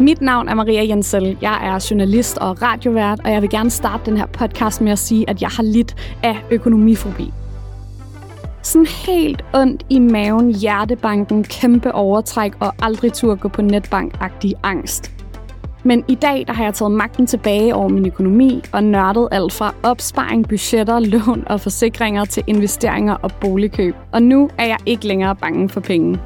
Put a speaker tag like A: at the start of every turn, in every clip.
A: Mit navn er Maria Jensel. Jeg er journalist og radiovært, og jeg vil gerne starte den her podcast med at sige, at jeg har lidt af økonomifobi. Sådan helt ondt i maven, hjertebanken, kæmpe overtræk og aldrig tur gå på netbank-agtig angst. Men i dag der har jeg taget magten tilbage over min økonomi og nørdet alt fra opsparing, budgetter, lån og forsikringer til investeringer og boligkøb. Og nu er jeg ikke længere bange for penge.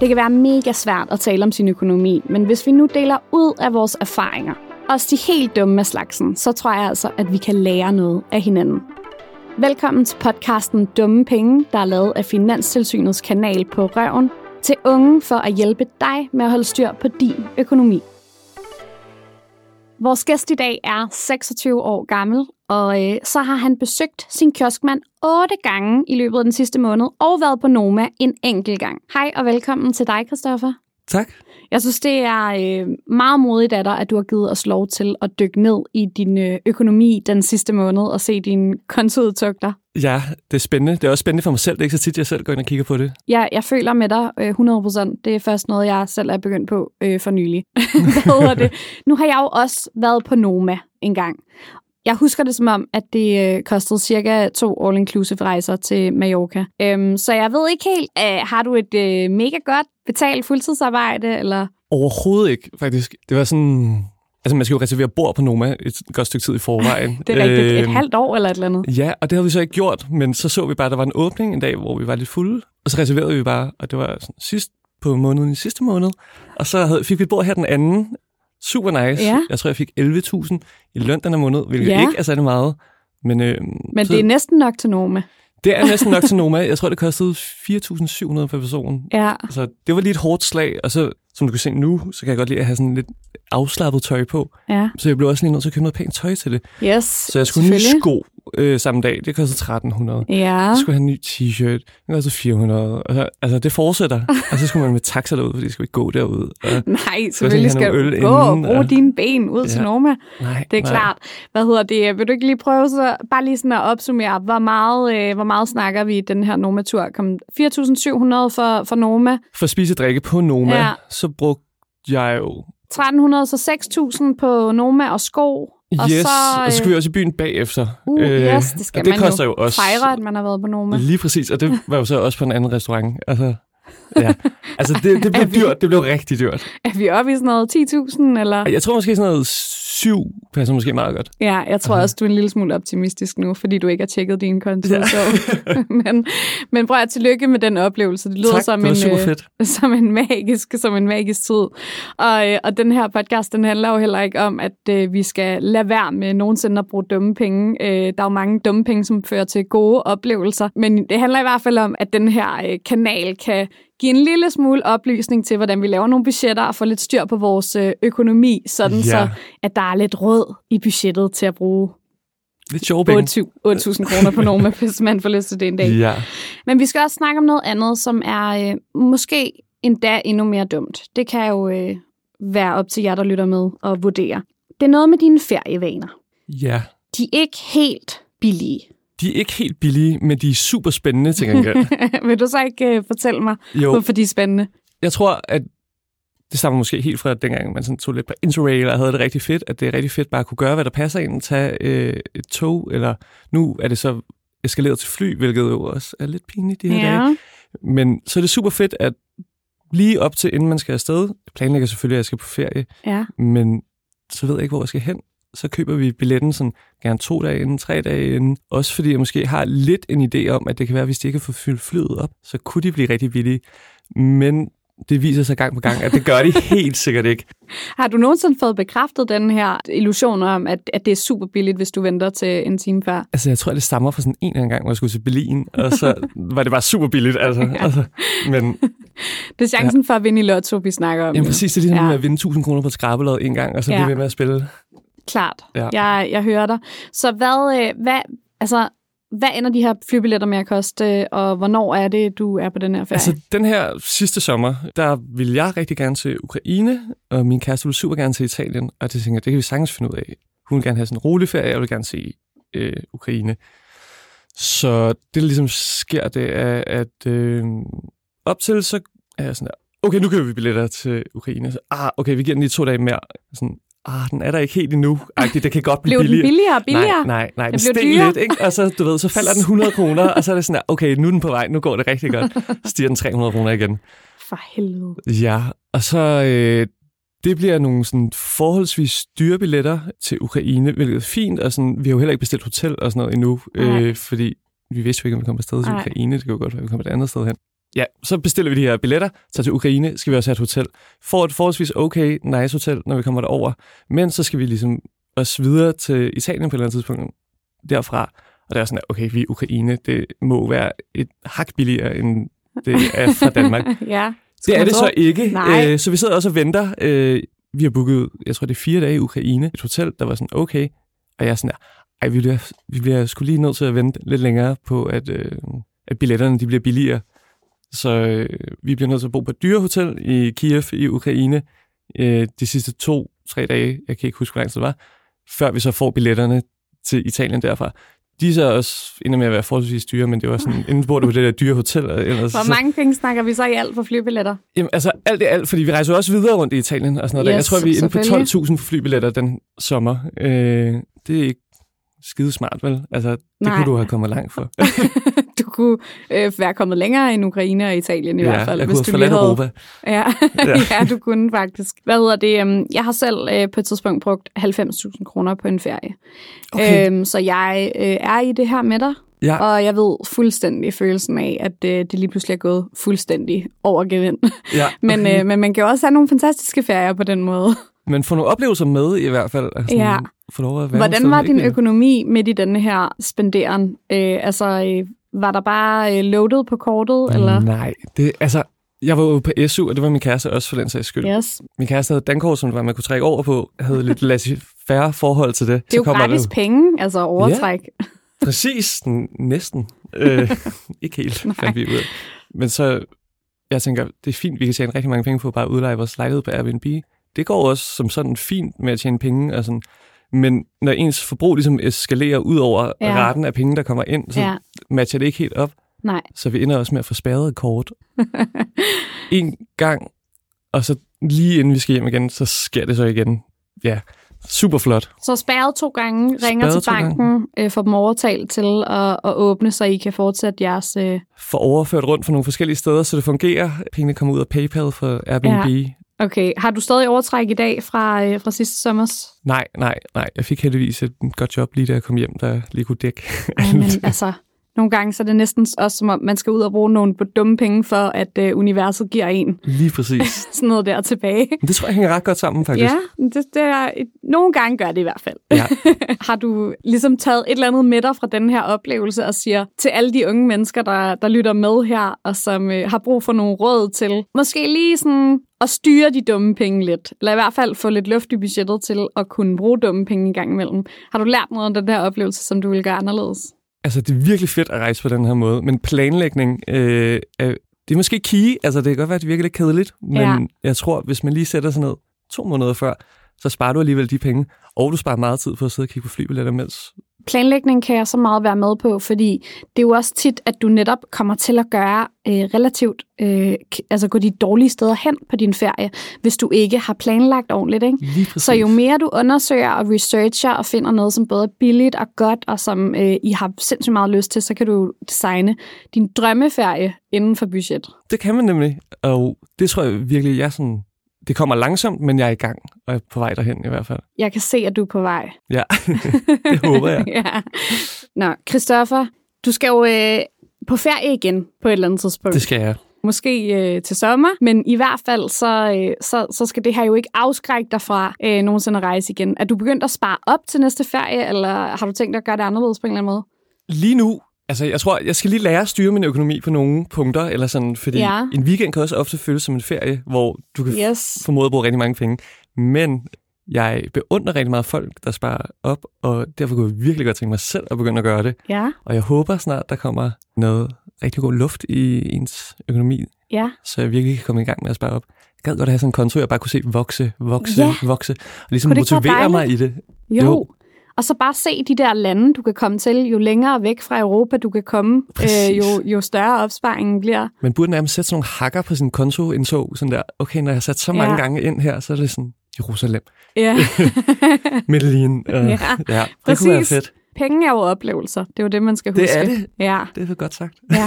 A: Det kan være mega svært at tale om sin økonomi, men hvis vi nu deler ud af vores erfaringer, også de helt dumme af slagsen, så tror jeg altså, at vi kan lære noget af hinanden. Velkommen til podcasten Dumme Penge, der er lavet af Finanstilsynets kanal på Røven, til unge for at hjælpe dig med at holde styr på din økonomi. Vores gæst i dag er 26 år gammel, og øh, så har han besøgt sin kioskmand otte gange i løbet af den sidste måned, og været på Noma en enkelt gang. Hej og velkommen til dig, Christoffer.
B: Tak.
A: Jeg synes, det er øh, meget modigt af dig, at du har givet os lov til at dykke ned i din øh, økonomi den sidste måned og se dine kontoudtugter.
B: Ja, det er spændende. Det er også spændende for mig selv. Det er ikke så tit, jeg selv går ind og kigger på det.
A: Ja, jeg føler med dig øh, 100%. Det er først noget, jeg selv er begyndt på øh, for nylig. Hvad det? Nu har jeg jo også været på Noma en gang. Jeg husker det som om, at det øh, kostede cirka to all-inclusive rejser til Mallorca. Øhm, så jeg ved ikke helt, øh, har du et øh, mega godt betalt fuldtidsarbejde, eller?
B: Overhovedet ikke, faktisk. Det var sådan... Altså, man skal jo reservere bord på Noma et godt stykke tid i forvejen.
A: det er rigtigt. Øh, et halvt år eller et eller andet.
B: Ja, og det har vi så ikke gjort, men så så vi bare, at der var en åbning en dag, hvor vi var lidt fulde, og så reserverede vi bare, og det var sådan sidst på måneden i sidste måned, og så havde, fik vi et bord her den anden, super nice.
A: Ja.
B: Jeg tror, jeg fik 11.000 i løn den her måned, hvilket
A: Ja.
B: ikke er særlig meget. Men, øh,
A: Men
B: så,
A: det er næsten nok til Noma.
B: det er næsten nok til Noma. Jeg tror, det kostede 4.700 per person.
A: Ja.
B: Så det var lige et hårdt slag, og så, som du kan se nu, så kan jeg godt lide at have sådan lidt afslappet tøj på.
A: Ja.
B: Så jeg blev også lige nødt til at købe noget pænt tøj til det.
A: Yes,
B: Så jeg skulle nye sko øh, samme dag. Det kostede 1.300.
A: Ja.
B: Jeg skulle have en ny t-shirt. Det kostede 400. Og så, altså, det fortsætter. og så skulle man med taxa derud, fordi det skulle ikke gå derud. Og,
A: Nej, selvfølgelig skal du gå og bruge
B: og-
A: dine ben ud til
B: Ja.
A: Noma.
B: nej,
A: Det er
B: nej.
A: klart. Hvad hedder det? Vil du ikke lige prøve så bare lige sådan at opsummere, hvor meget, øh, hvor meget snakker vi i den her Noma-tur? Kom 4.700 for, for Noma,
B: For at spise og drikke på Noma,
A: ja.
B: så brugte jeg jo
A: 1.300, så 6.000 på Noma og sko. Og
B: yes,
A: så,
B: og så skulle vi også i byen bagefter.
A: uh, yes, det skal
B: det
A: man
B: koster
A: jo,
B: jo også
A: fejre, at man har været på Noma.
B: Lige præcis, og det var jo så også på en anden restaurant. Altså, ja. altså det, det blev
A: vi-
B: dyrt. Det blev rigtig dyrt.
A: Er vi oppe i sådan noget 10.000, eller?
B: Jeg tror måske sådan noget syv passer måske meget godt.
A: Ja, jeg tror også, du er en lille smule optimistisk nu, fordi du ikke har tjekket din konto.
B: Ja.
A: Så. men, men prøv at tillykke med den oplevelse. Det lyder
B: tak,
A: som
B: det
A: en, øh,
B: fedt.
A: som en magisk, som en magisk tid. Og, øh, og den her podcast, den handler jo heller ikke om, at øh, vi skal lade være med nogensinde at bruge dumme penge. Øh, der er jo mange dumme penge, som fører til gode oplevelser. Men det handler i hvert fald om, at den her øh, kanal kan give en lille smule oplysning til, hvordan vi laver nogle budgetter og få lidt styr på vores øh, økonomi, sådan
B: Ja.
A: så, at der er lidt råd i budgettet til at bruge
B: Lidt sjove penge.
A: 8.000 8.000 kroner på Noma, hvis man får lyst til det en dag.
B: Ja.
A: Men vi skal også snakke om noget andet, som er øh, måske endda endnu mere dumt. Det kan jo øh, være op til jer, der lytter med og vurdere. Det er noget med dine ferievaner.
B: ja.
A: De er ikke helt billige.
B: De er ikke helt billige, men de er super spændende til gengæld.
A: Vil du så ikke øh, fortælle mig,
B: Jo,
A: hvorfor de er spændende?
B: jeg tror, at det stammer måske helt fra dengang, man sådan tog lidt på Interrail og havde det rigtig fedt, at det er rigtig fedt bare at kunne gøre, hvad der passer ind, tage øh, et tog, eller nu er det så eskaleret til fly, hvilket jo også er lidt pinligt de her dage.
A: Ja.
B: Men så er det super fedt, at lige op til, inden man skal afsted, jeg planlægger selvfølgelig, at jeg skal på ferie,
A: ja.
B: men så ved jeg ikke, hvor jeg skal hen. Så køber vi billetten sådan gerne to dage inden, tre dage inden. Også fordi jeg måske har lidt en idé om, at det kan være, hvis de ikke har fået fyldt flyet op, så kunne de blive rigtig billige. Men det viser sig gang på gang, at det gør de helt sikkert ikke.
A: Har du nogensinde fået bekræftet den her illusion om, at, at det er super billigt, hvis du venter til en time før?
B: Altså, jeg tror, det stammer fra sådan en eller anden gang, hvor jeg skulle til Berlin, og så var det bare super billigt. Altså,
A: Ja.
B: altså, men
A: Det er chancen ja. for at vinde i Lotto, vi snakker om.
B: jamen, præcis, det er ligesom
A: Ja.
B: at vinde 1000 kroner på et skrabelod en gang, og så
A: Ja.
B: blive ved med at spille.
A: Klart.
B: Ja.
A: Jeg, jeg hører dig. Så hvad, øh, hvad, altså, hvad ender de her flybilletter med at koste, og hvornår er det, du er på den her ferie?
B: Altså, den her sidste sommer, der ville jeg rigtig gerne til Ukraine, og min kæreste ville super gerne til Italien, og det tænker jeg, det kan vi sagtens finde ud af. Hun vil gerne have sådan en rolig ferie, jeg vil gerne se øh, Ukraine. Så det, der ligesom sker, det er, at øh, op til, så er jeg sådan der, okay, nu køber vi billetter til Ukraine. Så, ah, okay, vi giver den lige to dage mere. Sådan, ah, den er der ikke helt endnu. Ej, det, kan godt blive
A: Blev
B: billigere.
A: billigere og billigere?
B: Nej, nej, nej.
A: Den
B: Den
A: blev dyrere?
B: lidt, ikke? Og så, du ved, så falder den 100 kroner, og så er det sådan, okay, nu er den på vej, nu går det rigtig godt. Så stiger den 300 kroner igen.
A: For helvede.
B: Ja, og så øh, det bliver nogle sådan forholdsvis dyre billetter til Ukraine, hvilket er fint, og sådan, vi har jo heller ikke bestilt hotel og sådan noget endnu,
A: Nej.
B: øh, fordi vi vidste jo ikke, om vi kommer afsted til. Ukraine. Det jo godt være, at vi kommer et andet sted hen. Ja, så bestiller vi de her billetter, tager til Ukraine, skal vi også have et hotel. Får et forholdsvis okay, nice hotel, når vi kommer derover. Men så skal vi ligesom også videre til Italien på et eller andet tidspunkt derfra. Og der er sådan, at okay, vi er Ukraine, det må være et hak billigere, end det er fra Danmark.
A: ja.
B: Det er det så ikke.
A: Nej.
B: Øh, så vi sidder også og venter. Øh, vi har booket, jeg tror det er fire dage i Ukraine, et hotel, der var sådan okay. Og jeg er sådan der, ej, vi bliver, vi bliver sgu lige nødt til at vente lidt længere på, at, øh, at billetterne de bliver billigere. Så øh, vi bliver nødt til at bo på et dyrehotel i Kiev i Ukraine øh, de sidste to-tre dage. Jeg kan ikke huske, hvor lang tid det var. Før vi så får billetterne til Italien derfra. De er så også ender med at være forholdsvis dyre, men det var sådan, inden bor du på det der dyre hotel. Ellers,
A: Hvor
B: så-
A: mange penge snakker vi så i alt for flybilletter?
B: Jamen, altså alt det alt, fordi vi rejser også videre rundt i Italien og sådan noget. der. Jeg
A: Yes,
B: tror, vi er inde på
A: selvfølgelig.
B: 12.000 flybilletter den sommer. Øh, det er ikke skide smart, vel? Altså, det
A: Nej.
B: kunne du have kommet langt for.
A: kunne øh, være kommet længere end Ukraine og Italien i
B: ja,
A: hvert fald.
B: jeg
A: hvis
B: kunne
A: du lige havde...
B: Europa.
A: Ja,
B: Ja.
A: ja. du kunne faktisk. Hvad hedder det? øhm, Jeg har selv øh, på et tidspunkt brugt 90.000 kroner på en ferie.
B: Okay.
A: Øhm, så jeg øh, er i det her med dig,
B: Ja,
A: og jeg ved fuldstændig følelsen af, at øh, det lige pludselig er gået fuldstændig over gevind.
B: ja.
A: Men,
B: okay.
A: øh, men man kan jo også have nogle fantastiske ferier på den måde.
B: Men få nogle oplevelser med i hvert fald. Altså,
A: Ja.
B: Få lov at være
A: Hvordan var din økonomi midt i denne her spenderen? Øh, altså, øh, var der bare øh, loaded på kortet, eller?
B: Nej, det, altså, jeg var jo på SU, og det var min kæreste også for den sags skyld.
A: Yes.
B: Min kæreste havde dankort, som var, man kunne trække over på, havde lidt laissez-faire forhold til det.
A: Det er jo gratis penge, altså overtræk.
B: Præcis, n- næsten. Øh, ikke helt, fandt vi ud af. Men så, jeg tænker, det er fint, vi kan tjene rigtig mange penge på at bare udleje vores lejlighed på Airbnb. Det går også som sådan fint med at tjene penge, og sådan. men når ens forbrug ligesom eskalerer ud over
A: Ja.
B: ja. raten af penge, der kommer ind, så
A: Ja.
B: Matcher det ikke helt op.
A: Nej.
B: Så vi ender også med at få spærret et kort. en gang, og så lige inden vi skal hjem igen, så sker det så igen. Ja, super flot.
A: Så spærret to gange, ringer
B: Spærret
A: til
B: to gange.
A: banken, øh, får dem overtalt til at, at åbne, så I kan fortsætte jeres... Øh...
B: får overført rundt fra nogle forskellige steder, så det fungerer. Pengene kommer ud af PayPal fra Airbnb. Ja.
A: Okay, har du stadig overtræk i dag fra, øh, fra sidste sommers?
B: Nej, nej, nej. Jeg fik heldigvis et godt job lige da jeg kom hjem, der lige kunne dække.
A: Ej, men altså, nogle gange så er det næsten også som om, man skal ud og bruge nogle dumme penge for, at øh, universet giver en
B: lige præcis.
A: sådan noget der tilbage.
B: Det tror jeg hænger ret godt sammen, faktisk.
A: Ja, det, det er, nogle gange gør det i hvert fald.
B: Ja.
A: har du ligesom taget et eller andet med dig fra den her oplevelse og siger til alle de unge mennesker, der, der lytter med her, og som øh, har brug for nogle råd til måske lige sådan at styre de dumme penge lidt, eller i hvert fald få lidt luft i budgettet til at kunne bruge dumme penge i gang imellem. Har du lært noget om den her oplevelse, som du vil gøre anderledes?
B: Altså, det er virkelig fedt at rejse på den her måde, men planlægning, øh, er, det er måske key. Altså, det kan godt være, at det virker lidt kedeligt, men
A: Ja.
B: jeg tror, hvis man lige sætter sig ned to måneder før, så sparer du alligevel de penge, og du sparer meget tid på at sidde og kigge på flybilletter, mens
A: Planlægning kan jeg så meget være med på, fordi det er jo også tit, at du netop kommer til at gøre øh, relativt, øh, altså gå de dårlige steder hen på din ferie, hvis du ikke har planlagt ordentligt. Ikke? Så jo mere du undersøger og researcher og finder noget, som både er billigt og godt, og som øh, I har sindssygt meget lyst til, så kan du designe din drømmeferie inden for budget.
B: Det kan man nemlig, og det tror jeg virkelig, jeg sådan... Det kommer langsomt, men jeg er i gang, og er på vej derhen i hvert fald.
A: Jeg kan se, at du er på vej.
B: Ja, det håber jeg.
A: ja. Nå, Christoffer, du skal jo øh, på ferie igen på et eller andet tidspunkt.
B: Det skal jeg.
A: Måske øh, til sommer, men i hvert fald så, øh, så, så skal det her jo ikke afskrække dig fra øh, nogensinde at rejse igen. Er du begyndt at spare op til næste ferie, eller har du tænkt dig at gøre det anderledes på en eller anden måde?
B: Lige nu, altså jeg tror, jeg skal lige lære at styre min økonomi på nogle punkter, eller sådan, fordi
A: Ja.
B: en weekend kan også ofte føles som en ferie, hvor du kan yes. Formode at bruge rigtig mange penge. Men jeg beundrer rigtig meget folk, der sparer op, og derfor kunne jeg virkelig godt tænke mig selv at begynde at gøre det.
A: Ja,
B: Og jeg håber snart, der kommer noget rigtig god luft i ens økonomi,
A: ja.
B: så jeg virkelig kan komme i gang med at spare op. Jeg gad godt have sådan en konto, jeg bare kunne se vokse, vokse,
A: Ja.
B: vokse, og ligesom motivere mig i det.
A: Jo.
B: Jo.
A: Og så bare se de der lande, du kan komme til. Jo længere væk fra Europa du kan komme, øh, jo, jo større opsparingen bliver.
B: Man burde nærmest sætte sådan nogle hakker på sin konto, indså sådan der, okay, når jeg har sat så mange
A: Ja.
B: gange ind her, så er det sådan, Jerusalem,
A: Ja.
B: Medellin. Uh,
A: Ja,
B: ja, det kunne være
A: præcis.
B: fedt.
A: Penge er jo oplevelser. Det er jo det, man skal
B: Det
A: huske.
B: er det.
A: Ja,
B: Det er godt sagt.
A: ja.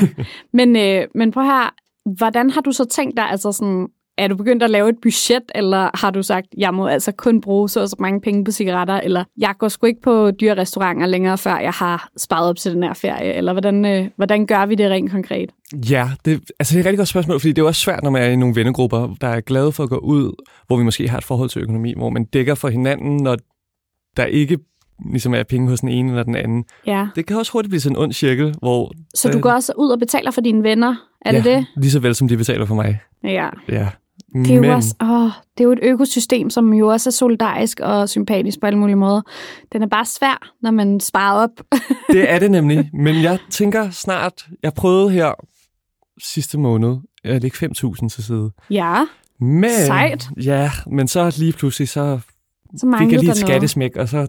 A: Men, øh, men prøv her, hvordan har du så tænkt dig, altså sådan, er du begyndt at lave et budget, eller har du sagt, jeg må altså kun bruge så og så mange penge på cigaretter, eller jeg går sgu ikke på dyre restauranter længere, før jeg har sparet op til den her ferie, eller hvordan, øh, hvordan gør vi det rent konkret?
B: Ja, det, altså det er et rigtig godt spørgsmål, fordi det er også svært, når man er i nogle vennegrupper, der er glade for at gå ud, hvor vi måske har et forhold til økonomi, hvor man dækker for hinanden, når der ikke ligesom er penge hos den ene eller den anden.
A: Ja.
B: Det kan også hurtigt blive sådan en ond cirkel, hvor...
A: Så du går også ud og betaler for dine venner, er det
B: ja,
A: det?
B: Lige så vel som de betaler for mig.
A: Ja.
B: Ja.
A: Det er, jo
B: Men,
A: også, åh, det er jo et økosystem, som jo også er solidarisk og sympatisk på alle mulige måder. Den er bare svær, når man sparer op.
B: det er det nemlig. Men jeg tænker snart... Jeg prøvede her sidste måned at lægge 5.000 til side.
A: ja,
B: Men,
A: Sejt.
B: Ja, men så lige pludselig, så
A: så
B: fik jeg lige et
A: noget.
B: skattesmæk, og så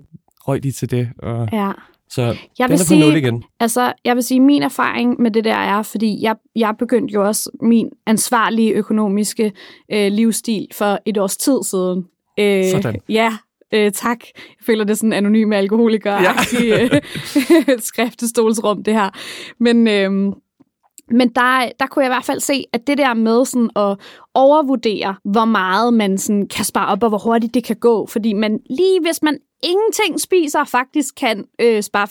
B: røg de til det. Og,
A: Ja.
B: Så
A: Jeg
B: den
A: vil
B: er
A: sige,
B: igen.
A: Altså, jeg vil sige, min erfaring med det der er, fordi jeg, jeg begyndte jo også min ansvarlige økonomiske øh, livsstil for et års tid siden. Øh,
B: Sådan.
A: Ja, øh, tak. Jeg føler, det er sådan en anonym alkoholiker ja. øh, skriftestolsrum, det her. Men, øh, men der, der kunne jeg i hvert fald se, at det der med sådan at overvurdere, hvor meget man sådan kan spare op, og hvor hurtigt det kan gå. Fordi man lige hvis man ingenting spiser, faktisk kan øh, spare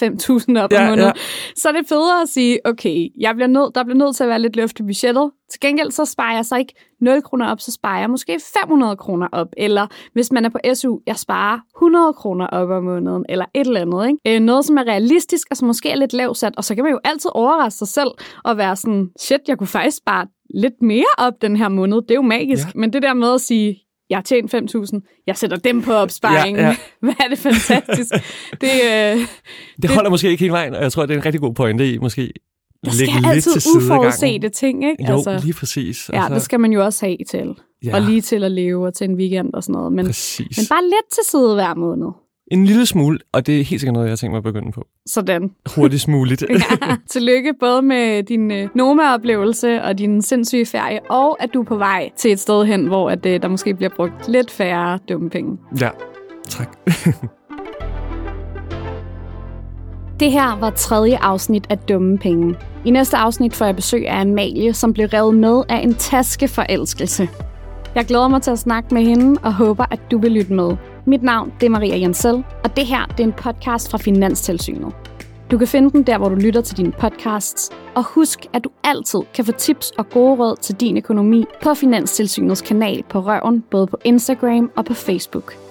A: 5.000 op
B: Ja,
A: om måneden,
B: ja.
A: så er det federe at sige, okay, jeg bliver nødt, der bliver nødt til at være lidt løft i budgettet. Til gengæld så sparer jeg så ikke 0 kroner op, så sparer jeg måske 500 kroner op. Eller hvis man er på SU, jeg sparer 100 kroner op om måneden, eller et eller andet. Ikke? Øh, noget, som er realistisk, og som måske er lidt lavsat. Og så kan man jo altid overraske sig selv og være sådan, shit, jeg kunne faktisk spare lidt mere op den her måned. Det er jo magisk.
B: Ja.
A: Men det der med at sige, jeg har tjent 5.000, jeg sætter dem på opsparingen.
B: Ja,
A: Ja. Hvad er det fantastisk. det, øh,
B: Det holder måske ikke hele vejen, og jeg tror, det er en rigtig god pointe i måske
A: der skal
B: lidt
A: altid
B: til
A: uforudsete ting, ikke?
B: Jo, altså, lige præcis.
A: Ja, det skal man jo også have til. Ja. Og lige til at leve og til en weekend og sådan noget. Men,
B: præcis.
A: men bare lidt til side hver måned.
B: En lille smule, og det er helt sikkert noget, jeg har tænkt mig at begynde på.
A: Sådan.
B: Hurtigst muligt.
A: Ja. Tillykke både med din øh, Noma-oplevelse og din sindssyge ferie, og at du er på vej til et sted hen, hvor at, øh, der måske bliver brugt lidt færre dumme penge.
B: ja, tak.
A: Det her var tredje afsnit af Dumme Penge. I næste afsnit får jeg besøg af Amalie, som blev revet med af en taskeforelskelse. Jeg glæder mig til at snakke med hende og håber, at du vil lytte med. Mit navn det er Maria Jensel, og det her det er en podcast fra Finanstilsynet. Du kan finde den der, hvor du lytter til dine podcasts. Og husk, at du altid kan få tips og gode råd til din økonomi på Finanstilsynets kanal på Røven, både på Instagram og på Facebook.